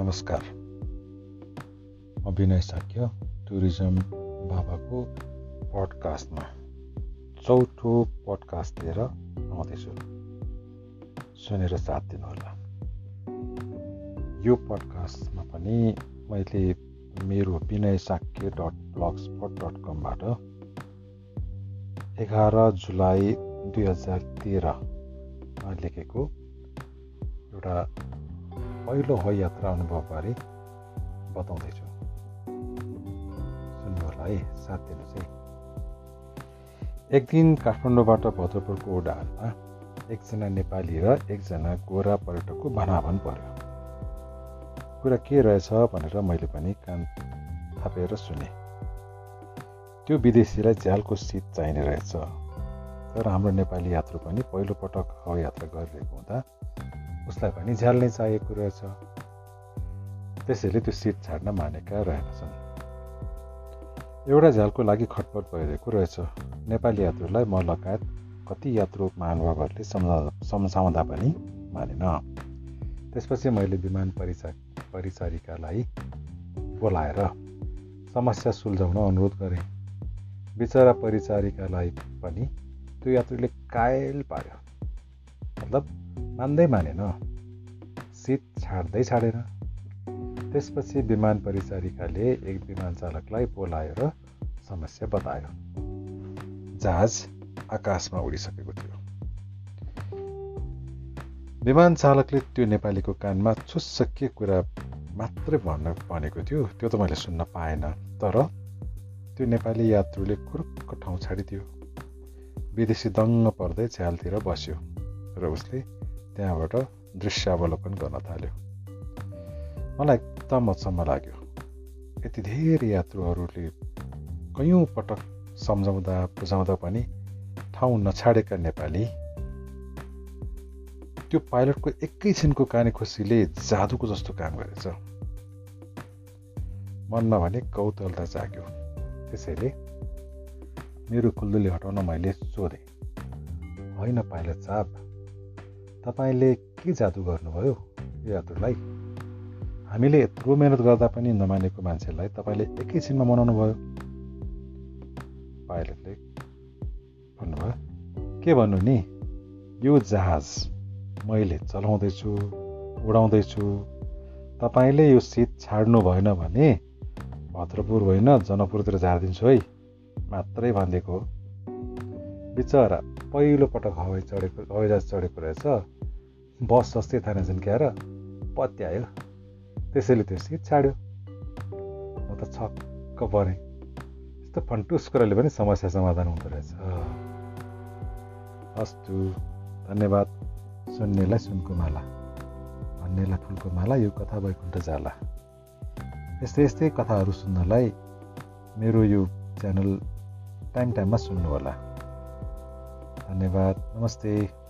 नमस्कार। म विनय साक्य टुरिज्म बाबाको पडकास्टमा चौथो पडकास्ट लिएर आउँदैछु। सुनेर साथ दिनुहोला। यो पडकास्टमा पनि मैले मेरो Vinay Shakya dot blog spot dot कमबाट एघार जुलाई दुई हजार तेह्रमा लेखेको एउटा पहिलो हो यात्रा अनुभवबारे बताउँदैछु। सुन्नु होला है साथ दिनुहोस् है। एक दिन काठमाडौँबाट भद्रपुरको उडानमा एकजना नेपाली र एकजना गोरा पर्यटकको भनाभन पर्यो। कुरा के रहेछ भनेर मैले पनि कान थापेर सुने। त्यो विदेशीलाई झ्यालको सिट चाहिने रहेछ। तर हाम्रो नेपाली यात्रु पनि पहिलोपटक हवाई यात्रा गरिरहेको हुँदा उसलाई पनि झ्याल नै चाहिएको रहेछ त्यसैले त्यो सिट छाड्न मानेका रहेनछन्। एउटा झ्यालको लागि खटपट भइरहेको रहेछ। नेपाली यात्रुलाई म लगायत कति यात्रु महानुभावहरूले सम्झा सम्झाउँदा पनि मानेन। त्यसपछि मैले विमान परिचा परिचारिकालाई बोलाएर समस्या सुल्झाउन अनुरोध गरेँ। बिचरा परिचारिकालाई पनि त्यो यात्रुले कायल पार्यो। मतलब मान्दै मानेन। सिट छाड्दै छाडेन। त्यसपछि विमान परिचारिकाले एक विमान चालकलाई बोलाएर समस्या बतायो। जहाज आकाशमा उडिसकेको थियो। विमान चालकले त्यो नेपालीको कानमा छुस्स के कुरा मात्रै भन्न भनेको थियो त्यो त मैले सुन्न पाएन। तर त्यो नेपाली यात्रुले खुर्क ठाउँ छाडिदियो। विदेशी दङ्ग पर्दै झ्यालतिर बस्यो र उसले त्यहाँबाट दृश्यावलोकन गर्न थाल्यो। मलाई एकदम अचम्म लाग्यो यति धेरै यात्रुहरूले कैयौँ पटक सम्झाउँदा बुझाउँदा पनि ठाउँ नछाडेका नेपाली। त्यो पाइलटको एकैछिनको काने खुसीले जादुको जस्तो काम गरेछ। मनमा भने कौतलता जाग्यो। त्यसैले मेरो कुल्दुली हटाउन मैले सोधेँ होइन पाइलट साहब तपाईँले के जादु गर्नुभयो यो यात्रुलाई हामीले यत्रो मिहिनेत गर्दा पनि नमानेको मान्छेलाई तपाईँले एकैछिनमा मनाउनु भयो। पाइलटले भन्नुभयो के भन्नु नि? यो जहाज मैले चलाउँदैछु उडाउँदैछु। तपाईँले यो सिट छाड्नु भएन भने भद्रपुर होइन जनकपुरतिर झारिदिन्छु है। मात्रै भनिदिएको बिचरा पहिलो पटक हवाई चढेको हवाईजहाज चढेको रहेछ। बस जस्तै थाहा क्याएर पत्यायो त्यसैले त्यो सिट छाड्यो। म त छक्क परेँ। यस्तो फन्टुस कुराले पनि समस्या समाधान हुँदो रहेछ। हस्तु धन्यवाद। सुन्नेलाई सुनको माला। भन्नेलाई फुलको माला। यो कथा वैकुण्ठ जाला। यस्तै यस्तै कथाहरू सुन्नलाई मेरो यो च्यानल टाइम टाइममा सुन्नुहोला। धन्यवाद। नमस्ते।